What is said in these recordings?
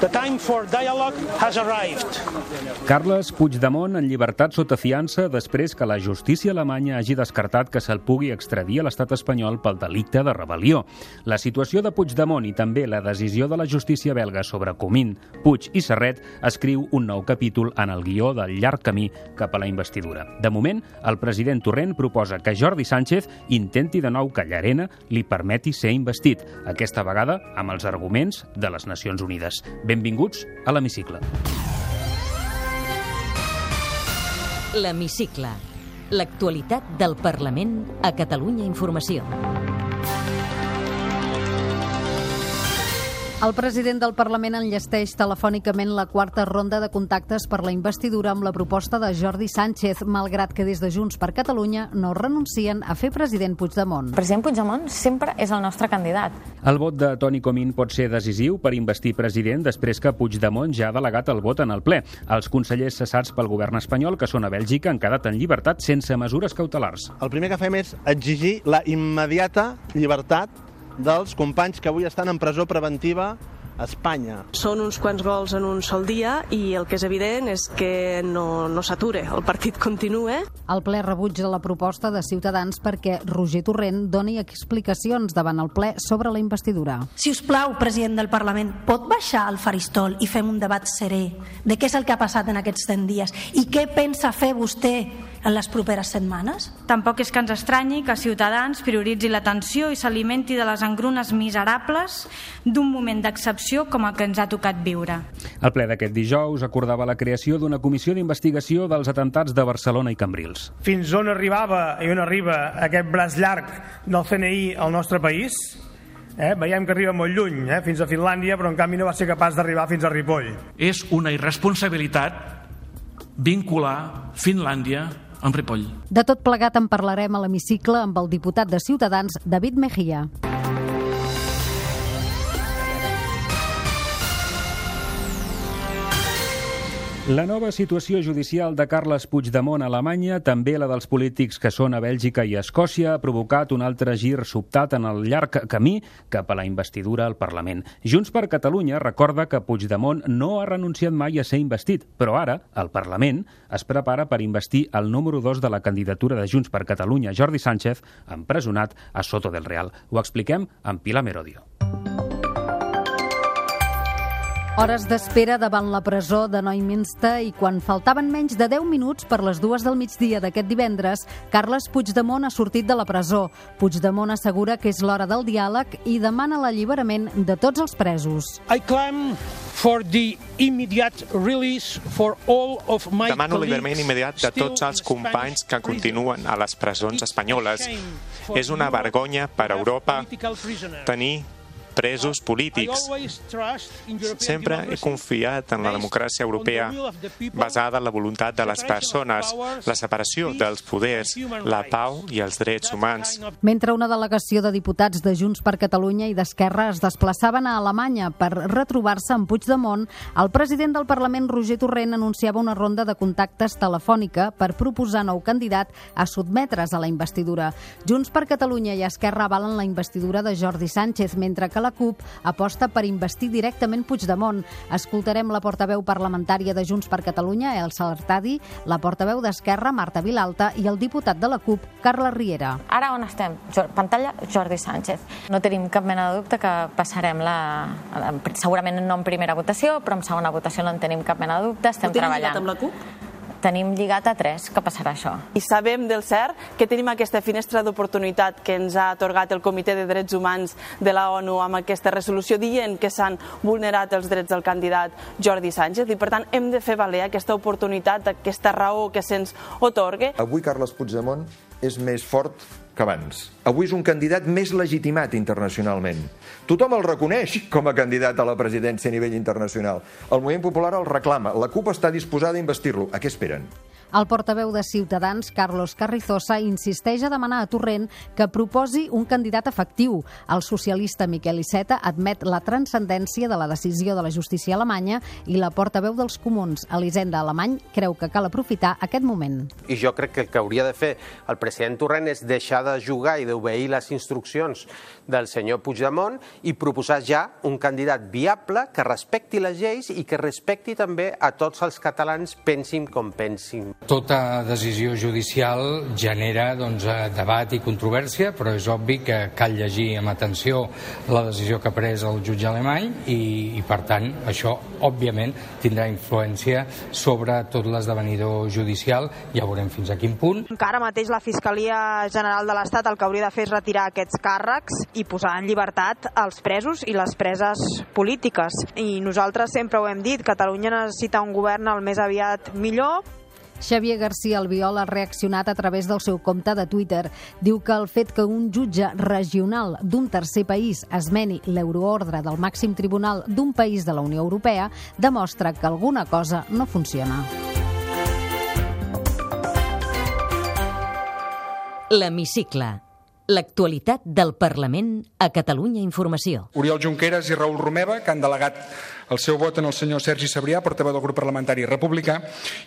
The time for dialogue has arrived. Carles Puigdemont en llibertat sota fiança després que la justícia alemanya hagi descartat que se'l pugui extradir a l'estat espanyol pel delicte de rebel·lió. La situació de Puigdemont i també la decisió de la justícia belga sobre Comín, Puig i Serret escriu un nou capítol en el guió del llarg camí cap a la investidura. De moment, el president Torrent proposa que Jordi Sánchez intenti de nou que Llarena li permeti ser investit, aquesta vegada amb els arguments de les Nacions Unides. Benvinguts a l'Hemicicle. L'Hemicicle. L'actualitat del Parlament a Catalunya Informació. El president del Parlament enllesteix telefònicament la quarta ronda de contactes per la investidura amb la proposta de Jordi Sánchez, malgrat que des de Junts per Catalunya no renuncien a fer president Puigdemont. El president Puigdemont sempre és el nostre candidat. El vot de Toni Comín pot ser decisiu per investir president després que Puigdemont ja ha delegat el vot en el ple. Els consellers cessats pel govern espanyol, que són a Bèlgica, han quedat en llibertat sense mesures cautelars. El primer que fem és exigir la immediata llibertat dels companys que avui estan en presó preventiva a Espanya. Són uns quants gols en un sol dia i el que és evident és que no, no s'ature, el partit continua. El ple rebutja la proposta de Ciutadans perquè Roger Torrent doni explicacions davant el ple sobre la investidura. Si us plau, president del Parlament, pot baixar al faristol i fem un debat serè de què és el que ha passat en aquests 100 dies i què pensa fer vostè en les properes setmanes? Tampoc és que ens estranyi que Ciutadans prioritzi l'atenció i s'alimenti de les engrunes miserables d'un moment d'excepció com el que ens ha tocat viure. El ple d'aquest dijous acordava la creació d'una comissió d'investigació dels atentats de Barcelona i Cambrils. Fins on arribava i on arriba aquest braç llarg del CNI al nostre país? Eh? Veiem que arriba molt lluny, eh? fins a Finlàndia, però en canvi no va ser capaç d'arribar fins a Ripoll. És una irresponsabilitat vincular Finlàndia amb Ripoll. De tot plegat en parlarem a l'hemicicle amb el diputat de Ciutadans, David Mejía. La nova situació judicial de Carles Puigdemont a Alemanya, també la dels polítics que són a Bèlgica i a Escòcia, ha provocat un altre gir sobtat en el llarg camí cap a la investidura al Parlament. Junts per Catalunya recorda que Puigdemont no ha renunciat mai a ser investit, però ara el Parlament es prepara per investir el número 2 de la candidatura de Junts per Catalunya, Jordi Sánchez, empresonat a Soto del Real. Ho expliquem amb Pilar Merodio. Hores d'espera davant la presó de Neuminster i quan faltaven menys de 10 minuts per les dues del migdia d'aquest divendres, Carles Puigdemont ha sortit de la presó. Puigdemont assegura que és l'hora del diàleg i demana l'alliberament de tots els presos. I claim for the immediate release for all of my Demano l'alliberament immediat de tots els companys que continuen a les presons espanyoles. És una vergonya per a Europa tenir presos polítics. Sempre he confiat en la democràcia europea basada en la voluntat de les persones, la separació dels poders, la pau i els drets humans. Mentre una delegació de diputats de Junts per Catalunya i d'Esquerra es desplaçaven a Alemanya per retrobar-se amb Puigdemont, el president del Parlament, Roger Torrent, anunciava una ronda de contactes telefònica per proposar nou candidat a sotmetre's a la investidura. Junts per Catalunya i Esquerra avalen la investidura de Jordi Sánchez, mentre que la CUP aposta per investir directament Puigdemont. Escoltarem la portaveu parlamentària de Junts per Catalunya, El Salartadi, la portaveu d'Esquerra, Marta Vilalta, i el diputat de la CUP, Carla Riera. Ara on estem? Pantalla Jordi Sánchez. No tenim cap mena de dubte que passarem la... segurament no en primera votació, però en segona votació no en tenim cap mena de dubte. Estem treballant. amb la CUP? Tenim lligat a tres que passarà això. I sabem del cert que tenim aquesta finestra d'oportunitat que ens ha atorgat el Comitè de Drets Humans de la ONU amb aquesta resolució dient que s'han vulnerat els drets del candidat Jordi Sánchez i per tant hem de fer valer aquesta oportunitat, aquesta raó que se'ns otorga. Avui Carles Puigdemont és més fort que abans. Avui és un candidat més legitimat internacionalment. Tothom el reconeix com a candidat a la presidència a nivell internacional. El moviment popular el reclama. La CUP està disposada a investir-lo. A què esperen? El portaveu de Ciutadans, Carlos Carrizosa, insisteix a demanar a Torrent que proposi un candidat efectiu. El socialista Miquel Iceta admet la transcendència de la decisió de la justícia alemanya i la portaveu dels comuns, Elisenda Alemany, creu que cal aprofitar aquest moment. I jo crec que el que hauria de fer el president Torrent és deixar de jugar i d'obeir les instruccions del senyor Puigdemont i proposar ja un candidat viable que respecti les lleis i que respecti també a tots els catalans pensin com pensin. Tota decisió judicial genera doncs, eh, debat i controvèrsia, però és obvi que cal llegir amb atenció la decisió que ha pres el jutge alemany i, i per tant, això, òbviament, tindrà influència sobre tot l'esdevenidor judicial. Ja veurem fins a quin punt. Encara mateix la Fiscalia General de l'Estat el que hauria de fer és retirar aquests càrrecs i posar en llibertat els presos i les preses polítiques. I nosaltres sempre ho hem dit, Catalunya necessita un govern el més aviat millor, Xavier García Albiol ha reaccionat a través del seu compte de Twitter. Diu que el fet que un jutge regional d'un tercer país esmeni l'euroordre del màxim tribunal d'un país de la Unió Europea demostra que alguna cosa no funciona. L'Hemicicle. L'actualitat del Parlament a Catalunya Informació. Oriol Junqueras i Raül Romeva, que han delegat el seu vot en el senyor Sergi Sabrià, portaveu del grup parlamentari republicà,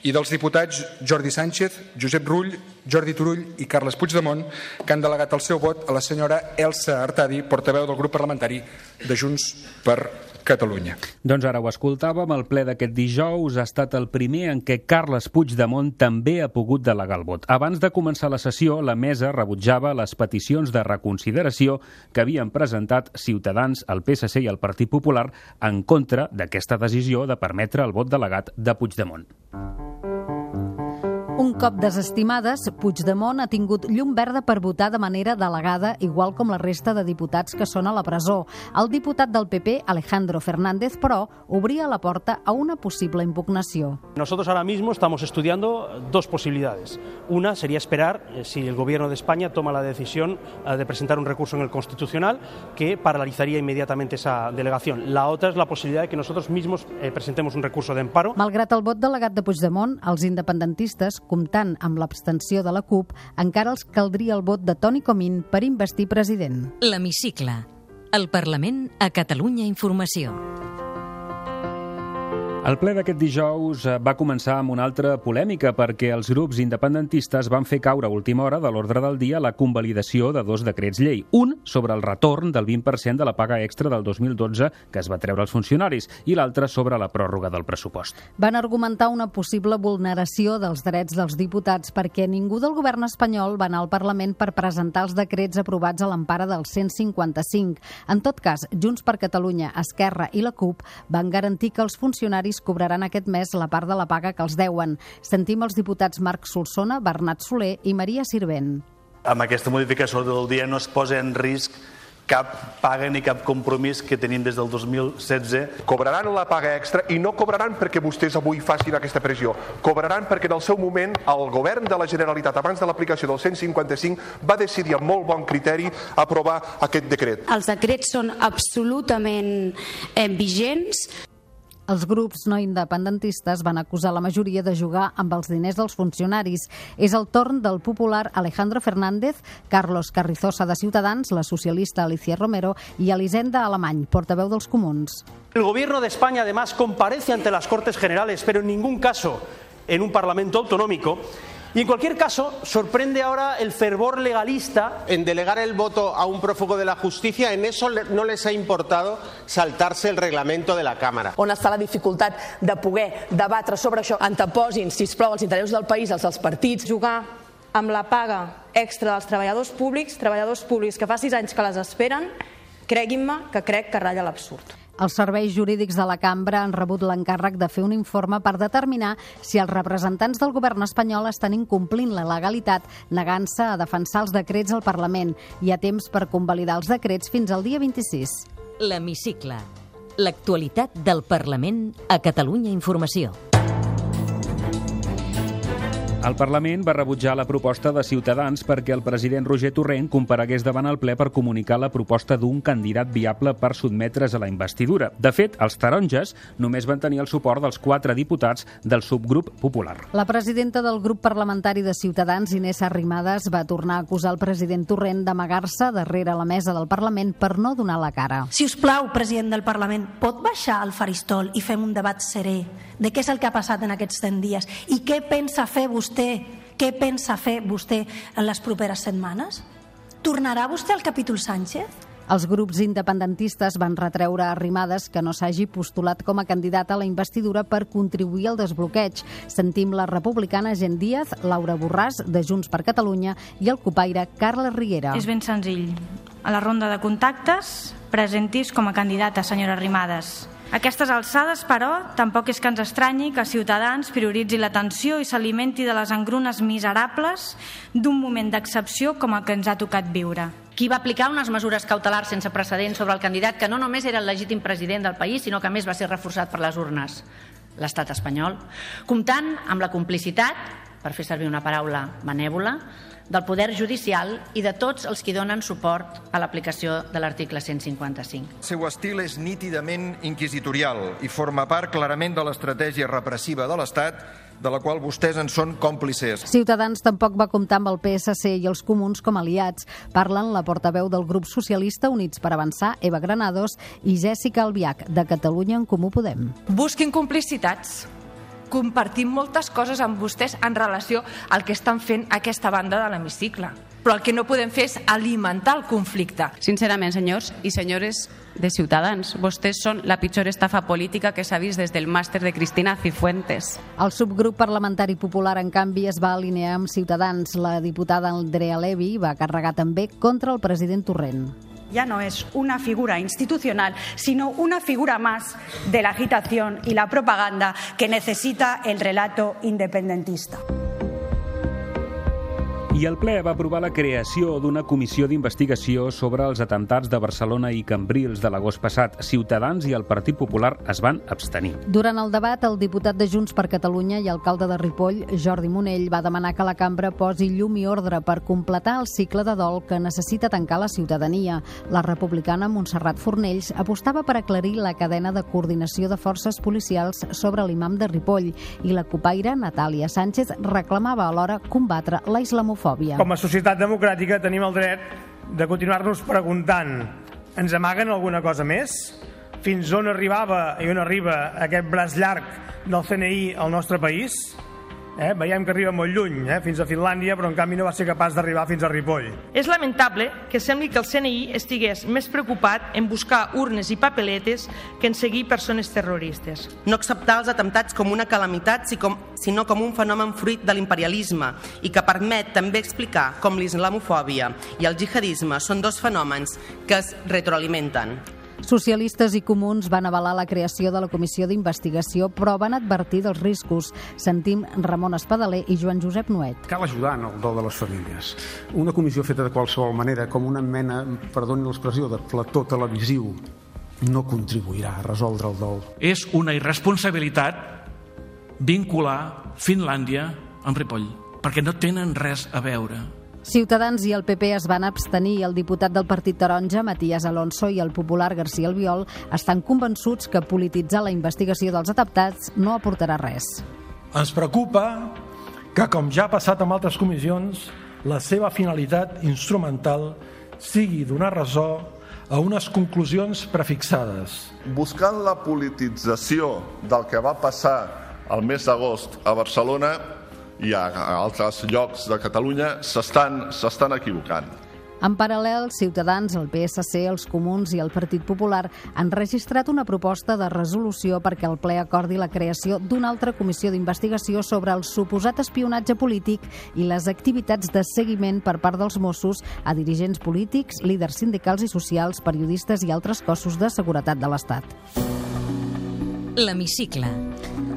i dels diputats Jordi Sánchez, Josep Rull, Jordi Turull i Carles Puigdemont, que han delegat el seu vot a la senyora Elsa Artadi, portaveu del grup parlamentari de Junts per Catalunya. Doncs ara ho escoltàvem, el ple d'aquest dijous ha estat el primer en què Carles Puigdemont també ha pogut delegar el vot. Abans de començar la sessió, la mesa rebutjava les peticions de reconsideració que havien presentat Ciutadans, el PSC i el Partit Popular en contra d'aquesta decisió de permetre el vot delegat de Puigdemont. Un cop desestimades, Puigdemont ha tingut llum verda per votar de manera delegada, igual com la resta de diputats que són a la presó. El diputat del PP, Alejandro Fernández, però, obria la porta a una possible impugnació. Nosotros ahora mismo estamos estudiando dos posibilidades. Una sería esperar eh, si el Gobierno de España toma la decisión eh, de presentar un recurso en el Constitucional que paralizaría inmediatamente esa delegación. La otra es la posibilidad de que nosotros mismos eh, presentemos un recurso de amparo. Malgrat el vot delegat de Puigdemont, els independentistes comptant amb l'abstenció de la CUP, encara els caldria el vot de Toni Comín per investir president. L'Hemicicle. El Parlament a Catalunya Informació. El ple d'aquest dijous eh, va començar amb una altra polèmica perquè els grups independentistes van fer caure a última hora de l'ordre del dia la convalidació de dos decrets llei. Un sobre el retorn del 20% de la paga extra del 2012 que es va treure als funcionaris i l'altre sobre la pròrroga del pressupost. Van argumentar una possible vulneració dels drets dels diputats perquè ningú del govern espanyol va anar al Parlament per presentar els decrets aprovats a l'empara del 155. En tot cas, Junts per Catalunya, Esquerra i la CUP van garantir que els funcionaris funcionaris cobraran aquest mes la part de la paga que els deuen. Sentim els diputats Marc Solsona, Bernat Soler i Maria Sirvent. Amb aquesta modificació del dia no es posa en risc cap paga ni cap compromís que tenim des del 2016. Cobraran la paga extra i no cobraran perquè vostès avui facin aquesta pressió. Cobraran perquè en el seu moment el govern de la Generalitat, abans de l'aplicació del 155, va decidir amb molt bon criteri aprovar aquest decret. Els decrets són absolutament eh, vigents. Els grups no independentistes van acusar la majoria de jugar amb els diners dels funcionaris. És el torn del popular Alejandro Fernández, Carlos Carrizosa de Ciutadans, la socialista Alicia Romero i Elisenda Alemany, portaveu dels comuns. El gobierno de España además comparece ante las Cortes Generales, pero en ningún caso en un Parlamento autonómico, Y en cualquier caso, sorprende ahora el fervor legalista. En delegar el voto a un prófugo de la justicia, en eso no les ha importado saltarse el reglamento de la Cámara. On està la dificultat de poder debatre sobre això? Anteposin, si plau, els interessos del país, els dels partits. Jugar amb la paga extra dels treballadors públics, treballadors públics que fa sis anys que les esperen, creguin-me que crec que ratlla l'absurd. Els serveis jurídics de la cambra han rebut l'encàrrec de fer un informe per determinar si els representants del govern espanyol estan incomplint la legalitat negant-se a defensar els decrets al Parlament. Hi ha temps per convalidar els decrets fins al dia 26. L'Hemicicle. L'actualitat del Parlament a Catalunya Informació. El Parlament va rebutjar la proposta de Ciutadans perquè el president Roger Torrent comparegués davant el ple per comunicar la proposta d'un candidat viable per sotmetre's a la investidura. De fet, els taronges només van tenir el suport dels quatre diputats del subgrup popular. La presidenta del grup parlamentari de Ciutadans, Inés Arrimadas, va tornar a acusar el president Torrent d'amagar-se darrere la mesa del Parlament per no donar la cara. Si us plau, president del Parlament, pot baixar al faristol i fem un debat serè de què és el que ha passat en aquests 100 dies i què pensa fer vostè, què pensa fer vostè en les properes setmanes? Tornarà vostè al capítol Sánchez? Els grups independentistes van retreure a Arrimadas que no s'hagi postulat com a candidat a la investidura per contribuir al desbloqueig. Sentim la republicana Gent Díaz, Laura Borràs, de Junts per Catalunya, i el copaire Carles Riera. És ben senzill. A la ronda de contactes, presentis com a candidata, senyora Arrimadas. Aquestes alçades, però, tampoc és que ens estranyi que Ciutadans prioritzi l'atenció i s'alimenti de les engrunes miserables d'un moment d'excepció com el que ens ha tocat viure. Qui va aplicar unes mesures cautelars sense precedents sobre el candidat que no només era el legítim president del país, sinó que més va ser reforçat per les urnes, l'estat espanyol, comptant amb la complicitat, per fer servir una paraula benèvola, del poder judicial i de tots els qui donen suport a l'aplicació de l'article 155. El seu estil és nítidament inquisitorial i forma part clarament de l'estratègia repressiva de l'Estat de la qual vostès en són còmplices. Ciutadans tampoc va comptar amb el PSC i els comuns com aliats. Parlen la portaveu del grup socialista Units per Avançar, Eva Granados, i Jèssica Albiach, de Catalunya en Comú Podem. Busquin complicitats compartim moltes coses amb vostès en relació al que estan fent aquesta banda de l'hemicicle. Però el que no podem fer és alimentar el conflicte. Sincerament, senyors i senyores de Ciutadans, vostès són la pitjor estafa política que s'ha vist des del màster de Cristina Cifuentes. El subgrup parlamentari popular, en canvi, es va alinear amb Ciutadans. La diputada Andrea Levi va carregar també contra el president Torrent ya no es una figura institucional, sino una figura más de la agitación y la propaganda que necesita el relato independentista. I el ple va aprovar la creació d'una comissió d'investigació sobre els atemptats de Barcelona i Cambrils de l'agost passat. Ciutadans i el Partit Popular es van abstenir. Durant el debat, el diputat de Junts per Catalunya i alcalde de Ripoll, Jordi Monell, va demanar que la cambra posi llum i ordre per completar el cicle de dol que necessita tancar la ciutadania. La republicana Montserrat Fornells apostava per aclarir la cadena de coordinació de forces policials sobre l'imam de Ripoll i la copaire Natàlia Sánchez reclamava alhora combatre la islamofòbia xenofòbia. Com a societat democràtica tenim el dret de continuar-nos preguntant ens amaguen alguna cosa més? Fins on arribava i on arriba aquest braç llarg del CNI al nostre país? Eh? Veiem que arriba molt lluny, eh? fins a Finlàndia, però en canvi no va ser capaç d'arribar fins a Ripoll. És lamentable que sembli que el CNI estigués més preocupat en buscar urnes i papeletes que en seguir persones terroristes. No acceptar els atemptats com una calamitat, sinó com un fenomen fruit de l'imperialisme i que permet també explicar com l'islamofòbia i el jihadisme són dos fenòmens que es retroalimenten. Socialistes i comuns van avalar la creació de la comissió d'investigació, però van advertir dels riscos. Sentim Ramon Espadaler i Joan Josep Nuet. Cal ajudar en el dol de les famílies. Una comissió feta de qualsevol manera, com una mena, perdoni l'expressió, de plató televisiu, no contribuirà a resoldre el dol. És una irresponsabilitat vincular Finlàndia amb Ripoll, perquè no tenen res a veure. Ciutadans i el PP es van abstenir. El diputat del Partit Taronja, Matías Alonso, i el popular García Albiol estan convençuts que polititzar la investigació dels atemptats no aportarà res. Ens preocupa que, com ja ha passat amb altres comissions, la seva finalitat instrumental sigui donar ressò a unes conclusions prefixades. Buscant la politització del que va passar el mes d'agost a Barcelona, i a altres llocs de Catalunya s'estan equivocant. En paral·lel, Ciutadans, el PSC, els Comuns i el Partit Popular han registrat una proposta de resolució perquè el ple acordi la creació d'una altra comissió d'investigació sobre el suposat espionatge polític i les activitats de seguiment per part dels Mossos a dirigents polítics, líders sindicals i socials, periodistes i altres cossos de seguretat de l'Estat. L'Hemicicle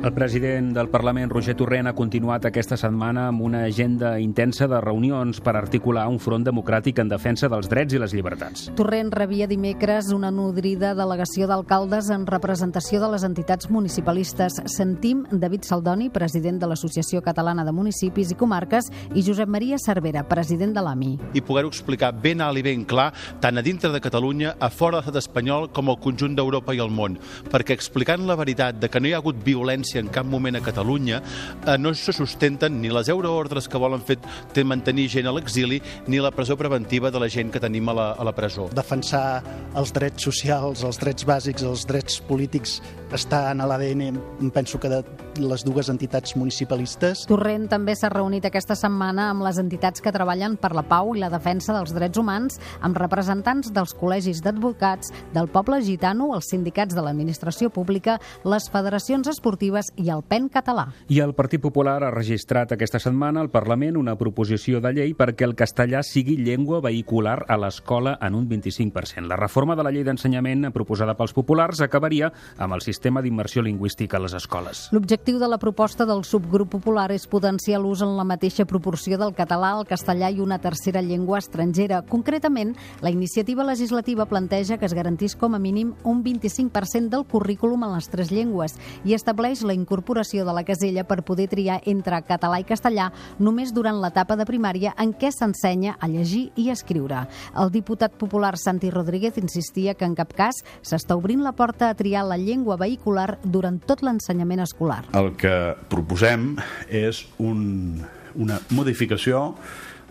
El president del Parlament, Roger Torrent, ha continuat aquesta setmana amb una agenda intensa de reunions per articular un front democràtic en defensa dels drets i les llibertats. Torrent rebia dimecres una nodrida delegació d'alcaldes en representació de les entitats municipalistes. Sentim David Saldoni, president de l'Associació Catalana de Municipis i Comarques, i Josep Maria Cervera, president de l'AMI. I poder-ho explicar ben alt i ben clar, tant a dintre de Catalunya, a fora de l'estat espanyol, com al conjunt d'Europa i el món. Perquè explicant la veritat de que no hi ha hagut violència violència en cap moment a Catalunya, eh, no se sustenten ni les euroordres que volen fer mantenir gent a l'exili, ni la presó preventiva de la gent que tenim a la, a la presó. Defensar els drets socials, els drets bàsics, els drets polítics està en l'ADN, penso que de les dues entitats municipalistes. Torrent també s'ha reunit aquesta setmana amb les entitats que treballen per la pau i la defensa dels drets humans, amb representants dels col·legis d'advocats, del poble gitano, els sindicats de l'administració pública, les federacions esportives Càritas i el PEN català. I el Partit Popular ha registrat aquesta setmana al Parlament una proposició de llei perquè el castellà sigui llengua vehicular a l'escola en un 25%. La reforma de la llei d'ensenyament proposada pels populars acabaria amb el sistema d'immersió lingüística a les escoles. L'objectiu de la proposta del subgrup popular és potenciar l'ús en la mateixa proporció del català, el castellà i una tercera llengua estrangera. Concretament, la iniciativa legislativa planteja que es garantís com a mínim un 25% del currículum en les tres llengües i estableix la la incorporació de la casella per poder triar entre català i castellà només durant l'etapa de primària en què s'ensenya a llegir i escriure. El diputat popular Santi Rodríguez insistia que en cap cas s'està obrint la porta a triar la llengua vehicular durant tot l'ensenyament escolar. El que proposem és un, una modificació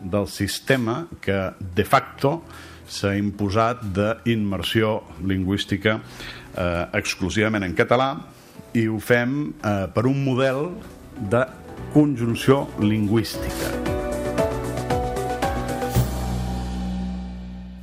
del sistema que de facto s'ha imposat d'immersió lingüística eh, exclusivament en català i ho fem eh, per un model de conjunció lingüística.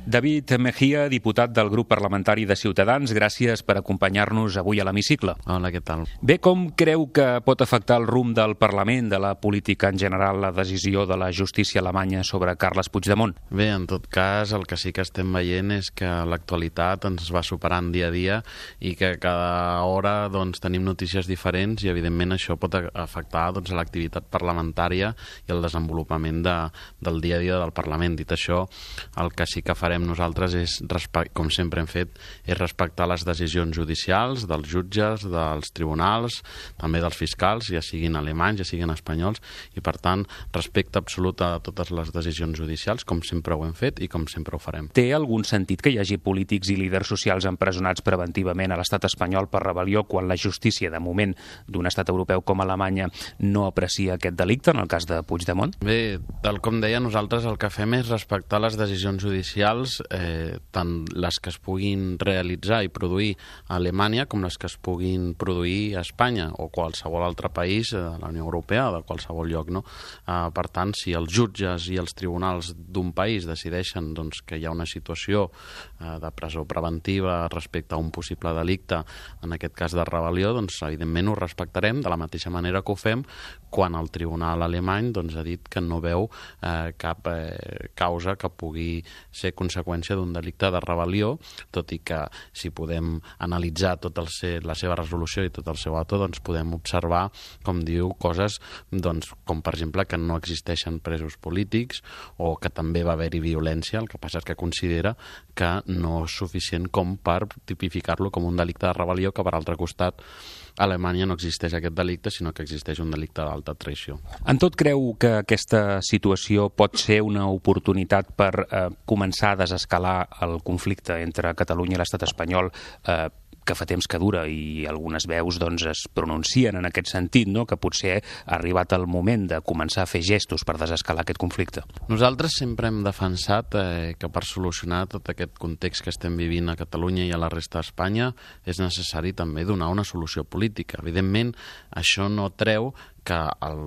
David Mejía, diputat del grup parlamentari de Ciutadans, gràcies per acompanyar-nos avui a l'hemicicle. Hola, què tal? Bé, com creu que pot afectar el rumb del Parlament, de la política en general, la decisió de la justícia alemanya sobre Carles Puigdemont? Bé, en tot cas, el que sí que estem veient és que l'actualitat ens va superant dia a dia i que cada hora doncs, tenim notícies diferents i, evidentment, això pot afectar doncs, l'activitat parlamentària i el desenvolupament de, del dia a dia del Parlament. Dit això, el que sí que farem farem nosaltres és, com sempre hem fet, és respectar les decisions judicials dels jutges, dels tribunals, també dels fiscals, ja siguin alemanys, ja siguin espanyols, i per tant, respecte absolut a totes les decisions judicials, com sempre ho hem fet i com sempre ho farem. Té algun sentit que hi hagi polítics i líders socials empresonats preventivament a l'estat espanyol per rebel·lió quan la justícia, de moment, d'un estat europeu com Alemanya no aprecia aquest delicte, en el cas de Puigdemont? Bé, tal com deia, nosaltres el que fem és respectar les decisions judicials digitals, eh, tant les que es puguin realitzar i produir a Alemanya com les que es puguin produir a Espanya o qualsevol altre país de la Unió Europea de qualsevol lloc. No? Eh, per tant, si els jutges i els tribunals d'un país decideixen doncs, que hi ha una situació eh, de presó preventiva respecte a un possible delicte, en aquest cas de rebel·lió, doncs evidentment ho respectarem de la mateixa manera que ho fem quan el tribunal alemany doncs, ha dit que no veu eh, cap eh, causa que pugui ser conseqüència d'un delicte de rebel·lió, tot i que si podem analitzar tot el ser, la seva resolució i tot el seu auto, doncs podem observar, com diu, coses doncs, com per exemple que no existeixen presos polítics o que també va haver-hi violència, el que passa és que considera que no és suficient com per tipificar-lo com un delicte de rebel·lió que per altre costat a Alemanya no existeix aquest delicte, sinó que existeix un delicte d'alta traïció. En tot creu que aquesta situació pot ser una oportunitat per eh, començar a desescalar el conflicte entre Catalunya i l'estat espanyol eh, que fa temps que dura i algunes veus doncs, es pronuncien en aquest sentit, no? que potser ha arribat el moment de començar a fer gestos per desescalar aquest conflicte. Nosaltres sempre hem defensat eh, que per solucionar tot aquest context que estem vivint a Catalunya i a la resta d'Espanya és necessari també donar una solució política. Evidentment, això no treu que el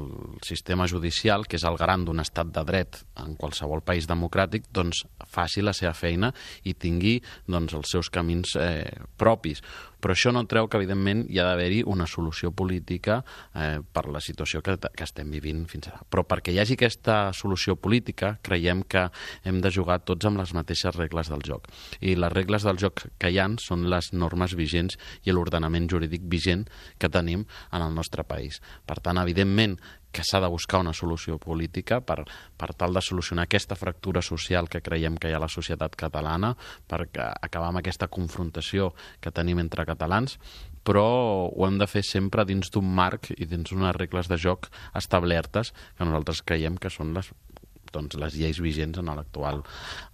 sistema judicial, que és el garant d'un estat de dret en qualsevol país democràtic, doncs faci la seva feina i tingui doncs, els seus camins eh, propis però això no treu que, evidentment, hi ha d'haver-hi una solució política eh, per la situació que, que estem vivint fins ara. Però perquè hi hagi aquesta solució política, creiem que hem de jugar tots amb les mateixes regles del joc. I les regles del joc que hi han són les normes vigents i l'ordenament jurídic vigent que tenim en el nostre país. Per tant, evidentment, que s'ha de buscar una solució política per, per tal de solucionar aquesta fractura social que creiem que hi ha a la societat catalana, per acabar amb aquesta confrontació que tenim entre catalans, però ho hem de fer sempre dins d'un marc i dins unes regles de joc establertes que nosaltres creiem que són les doncs, les lleis vigents en l'actual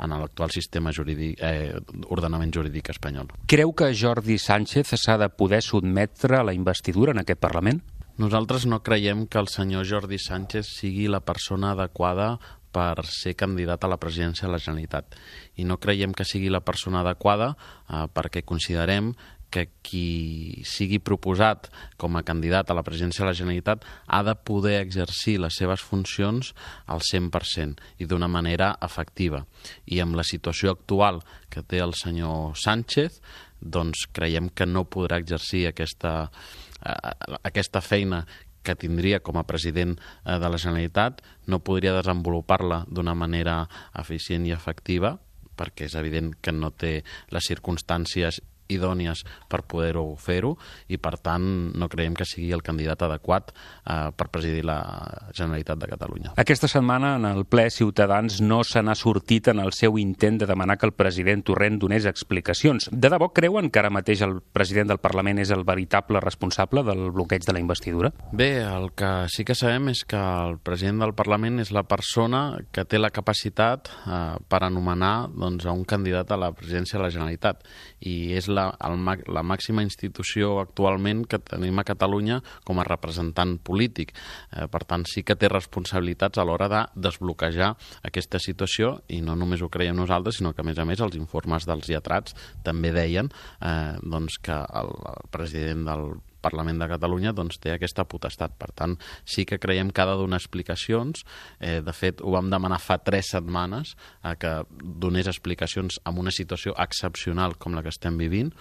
en l'actual sistema jurídic, eh, ordenament jurídic espanyol. Creu que Jordi Sánchez s'ha de poder sotmetre a la investidura en aquest Parlament? Nosaltres no creiem que el senyor Jordi Sánchez sigui la persona adequada per ser candidat a la presidència de la Generalitat. I no creiem que sigui la persona adequada eh, perquè considerem que qui sigui proposat com a candidat a la presidència de la Generalitat ha de poder exercir les seves funcions al 100% i d'una manera efectiva. I amb la situació actual que té el senyor Sánchez, doncs creiem que no podrà exercir aquesta, aquesta feina que tindria com a president eh, de la Generalitat no podria desenvolupar-la d'una manera eficient i efectiva perquè és evident que no té les circumstàncies idònies per poder-ho fer-ho i per tant no creiem que sigui el candidat adequat eh, per presidir la Generalitat de Catalunya. Aquesta setmana en el ple Ciutadans no se n'ha sortit en el seu intent de demanar que el president Torrent donés explicacions. De debò creuen que ara mateix el president del Parlament és el veritable responsable del bloqueig de la investidura? Bé, el que sí que sabem és que el president del Parlament és la persona que té la capacitat eh, per anomenar doncs, a un candidat a la presidència de la Generalitat i és la, el, la màxima institució actualment que tenim a Catalunya com a representant polític. Eh, per tant, sí que té responsabilitats a l'hora de desbloquejar aquesta situació i no només ho creiem nosaltres, sinó que, a més a més, els informes dels lletrats també deien eh, doncs que el, el president del Parlament de Catalunya doncs, té aquesta potestat. Per tant, sí que creiem que ha de donar explicacions. Eh, de fet, ho vam demanar fa tres setmanes a que donés explicacions en una situació excepcional com la que estem vivint,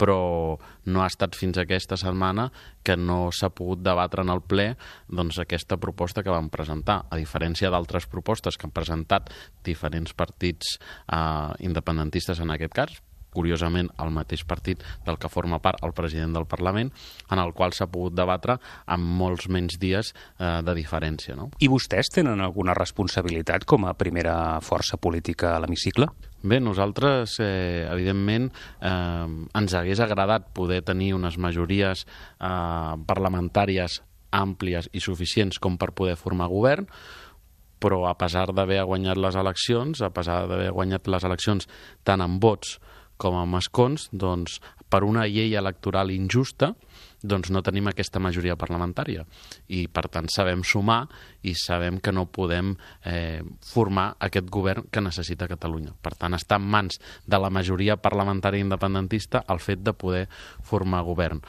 però no ha estat fins aquesta setmana que no s'ha pogut debatre en el ple doncs, aquesta proposta que vam presentar. A diferència d'altres propostes que han presentat diferents partits eh, independentistes en aquest cas, curiosament el mateix partit del que forma part el president del Parlament, en el qual s'ha pogut debatre amb molts menys dies eh, de diferència. No? I vostès tenen alguna responsabilitat com a primera força política a l'hemicicle? Bé, nosaltres, eh, evidentment, eh, ens hagués agradat poder tenir unes majories eh, parlamentàries àmplies i suficients com per poder formar govern, però a pesar d'haver guanyat les eleccions, a pesar d'haver guanyat les eleccions tant en vots com a escons, doncs, per una llei electoral injusta, doncs no tenim aquesta majoria parlamentària. I, per tant, sabem sumar i sabem que no podem eh, formar aquest govern que necessita Catalunya. Per tant, està en mans de la majoria parlamentària independentista el fet de poder formar govern.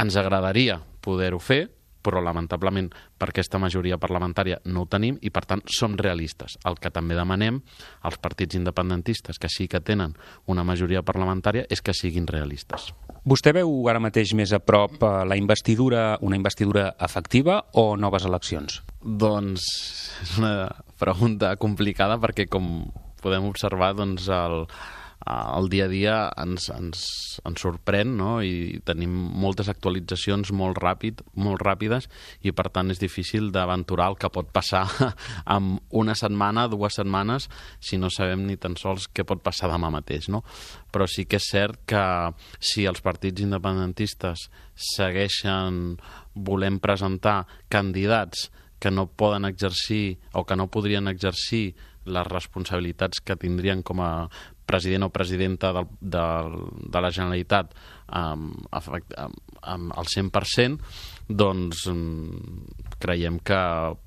Ens agradaria poder-ho fer, però lamentablement per aquesta majoria parlamentària no ho tenim i per tant som realistes. El que també demanem als partits independentistes que sí que tenen una majoria parlamentària és que siguin realistes. Vostè veu ara mateix més a prop eh, la investidura, una investidura efectiva o noves eleccions? Doncs és una pregunta complicada perquè com podem observar doncs el, el dia a dia ens, ens, ens sorprèn no? i tenim moltes actualitzacions molt, ràpid, molt ràpides i per tant és difícil d'aventurar el que pot passar en una setmana, dues setmanes, si no sabem ni tan sols què pot passar demà mateix. No? Però sí que és cert que si els partits independentistes segueixen volent presentar candidats que no poden exercir o que no podrien exercir les responsabilitats que tindrien com a president o presidenta del, del, de la Generalitat um, um, um, al 100%, doncs um, creiem que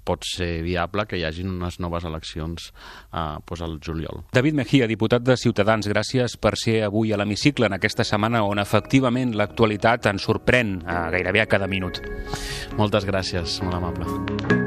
pot ser viable que hi hagin unes noves eleccions uh, doncs al juliol. David Mejía, diputat de Ciutadans, gràcies per ser avui a l'hemicicle en aquesta setmana on efectivament l'actualitat ens sorprèn uh, gairebé a cada minut. Moltes gràcies, molt amable.